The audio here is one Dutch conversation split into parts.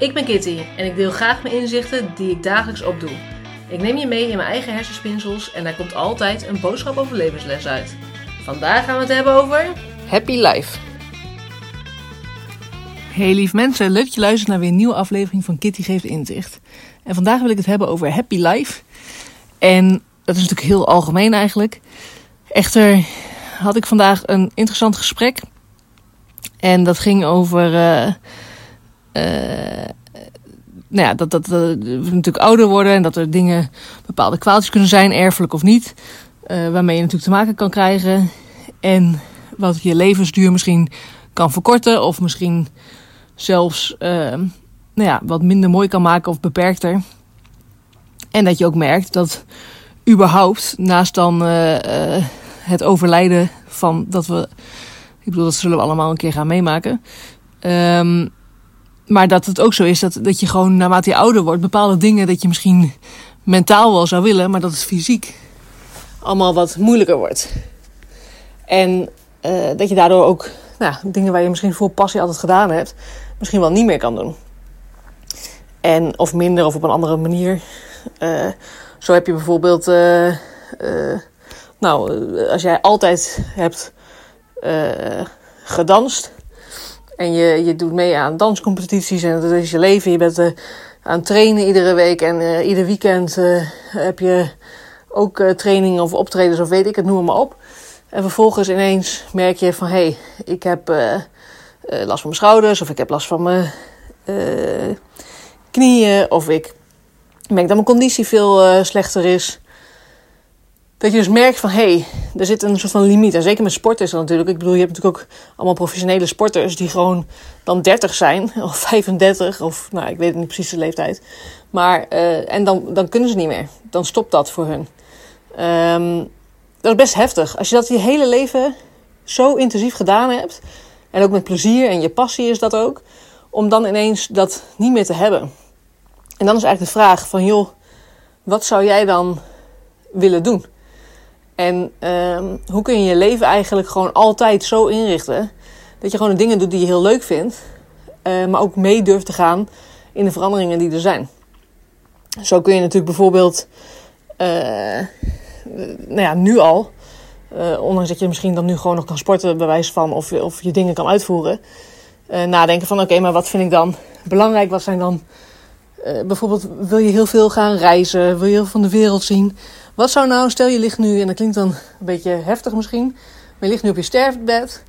Ik ben Kitty en ik deel graag mijn inzichten die ik dagelijks opdoe. Ik neem je mee in mijn eigen hersenspinsels en daar komt altijd een boodschap over levensles uit. Vandaag gaan we het hebben over Happy Life. Hey lief mensen, leuk dat je luistert naar weer een nieuwe aflevering van Kitty Geeft Inzicht. En vandaag wil ik het hebben over Happy Life. En dat is natuurlijk heel algemeen eigenlijk. Echter had ik vandaag een interessant gesprek. En dat ging over... eh, nou ja, dat, dat, we natuurlijk ouder worden en dat er dingen, bepaalde kwaaltjes kunnen zijn, erfelijk of niet. eh, waarmee je natuurlijk te maken kan krijgen. En wat je levensduur misschien kan verkorten of misschien zelfs eh, nou ja, wat minder mooi kan maken of beperkter. En dat je ook merkt dat überhaupt, naast dan eh, eh, het overlijden van dat we, ik bedoel, dat zullen we allemaal een keer gaan meemaken. Ehm, maar dat het ook zo is dat, dat je gewoon naarmate je ouder wordt, bepaalde dingen dat je misschien mentaal wel zou willen, maar dat het fysiek allemaal wat moeilijker wordt. En eh, dat je daardoor ook nou, dingen waar je misschien voor passie altijd gedaan hebt, misschien wel niet meer kan doen. En, of minder of op een andere manier. Eh, zo heb je bijvoorbeeld, eh, nou, als jij altijd hebt gedanst en je, je doet mee aan danscompetities en dat is je leven. Je bent eh, aan het trainen iedere week en eh, ieder weekend eh, heb je ook trainingen of optredens of weet ik het, noem maar op. En vervolgens ineens merk je van, hé, hey, ik heb last van mijn schouders of ik heb last van mijn knieën of ik merk dat mijn conditie veel slechter is. Dat je dus merkt van, hé, hey, er zit een soort van limiet. En zeker met sport is dat natuurlijk. Ik bedoel, je hebt natuurlijk ook allemaal professionele sporters die gewoon dan 30 zijn. Of 35, of nou, ik weet niet precies de leeftijd. Maar, eh, en dan, dan kunnen ze niet meer. Dan stopt dat voor hun. Ehm, dat is best heftig. Als je dat je hele leven zo intensief gedaan hebt. En ook met plezier en je passie is dat ook. Om dan ineens dat niet meer te hebben. En dan is eigenlijk de vraag van, joh, wat zou jij dan willen doen? En ehm, hoe kun je je leven eigenlijk gewoon altijd zo inrichten dat je gewoon de dingen doet die je heel leuk vindt, eh, maar ook mee durft te gaan in de veranderingen die er zijn. Zo kun je natuurlijk bijvoorbeeld, eh, nou ja, nu al, eh, ondanks dat je misschien dan nu gewoon nog kan sporten, bewijs van, of, of je dingen kan uitvoeren, nadenken van oké, maar wat vind ik dan belangrijk? Wat zijn dan bijvoorbeeld, wil je heel veel gaan reizen? Wil je heel veel van de wereld zien? Wat zou nou, stel je ligt nu, en dat klinkt dan een beetje heftig misschien, maar je ligt nu op je sterfbed.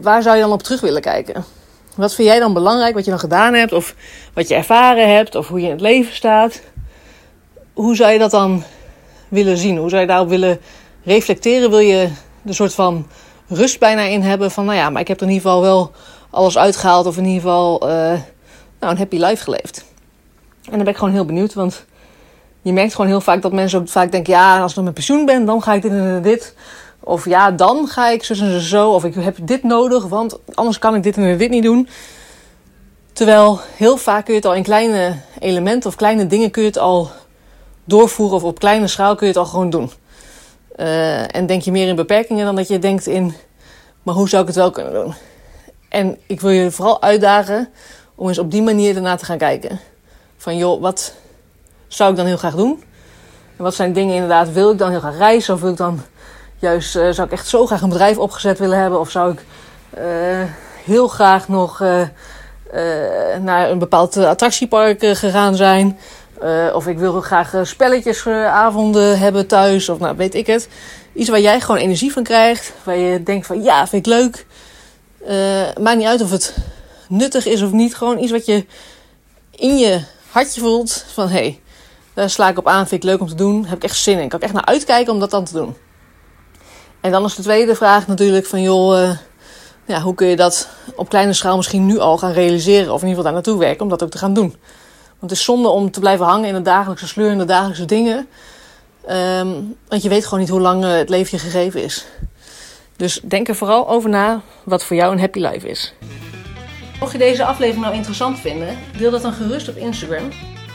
Waar zou je dan op terug willen kijken? Wat vind jij dan belangrijk, wat je dan gedaan hebt, of wat je ervaren hebt, of hoe je in het leven staat? Hoe zou je dat dan willen zien? Hoe zou je daarop willen reflecteren? Wil je er soort van rust bijna in hebben van, nou ja, maar ik heb er in ieder geval wel alles uitgehaald, of in ieder geval eh, nou, een happy life geleefd? En dan ben ik gewoon heel benieuwd, want je merkt gewoon heel vaak dat mensen ook vaak denken: ja, als ik met pensioen ben, dan ga ik dit en dit. Of ja, dan ga ik zo en zo. Of ik heb dit nodig, want anders kan ik dit en dit niet doen. Terwijl heel vaak kun je het al in kleine elementen of kleine dingen kun je het al doorvoeren. Of op kleine schaal kun je het al gewoon doen. Eh, en denk je meer in beperkingen dan dat je denkt in: maar hoe zou ik het wel kunnen doen? En ik wil je vooral uitdagen om eens op die manier ernaar te gaan kijken. Van joh, wat zou ik dan heel graag doen? En wat zijn dingen inderdaad, wil ik dan heel graag reizen? Of wil ik dan juist, uh, zou ik echt zo graag een bedrijf opgezet willen hebben? Of zou ik uh, heel graag nog uh, naar een bepaald attractiepark gegaan zijn? of ik wil graag spelletjesavonden hebben thuis, of nou weet ik het. Iets waar jij gewoon energie van krijgt, waar je denkt van ja, vind ik leuk. maakt niet uit of het nuttig is of niet, gewoon iets wat je in je hartje voelt van hey, daar sla ik op aan, vind ik leuk om te doen, heb ik echt zin in. Kan ik echt naar uitkijken om dat dan te doen. En dan is de tweede vraag natuurlijk van joh, uh, ja, hoe kun je dat op kleine schaal misschien nu al gaan realiseren of in ieder geval daar naartoe werken om dat ook te gaan doen. Want het is zonde om te blijven hangen in de dagelijkse sleur en de dagelijkse dingen. Um, want je weet gewoon niet hoe lang uh, het leven je gegeven is. Dus denk er vooral over na wat voor jou een happy life is. Mocht je deze aflevering nou interessant vinden, deel dat dan gerust op Instagram.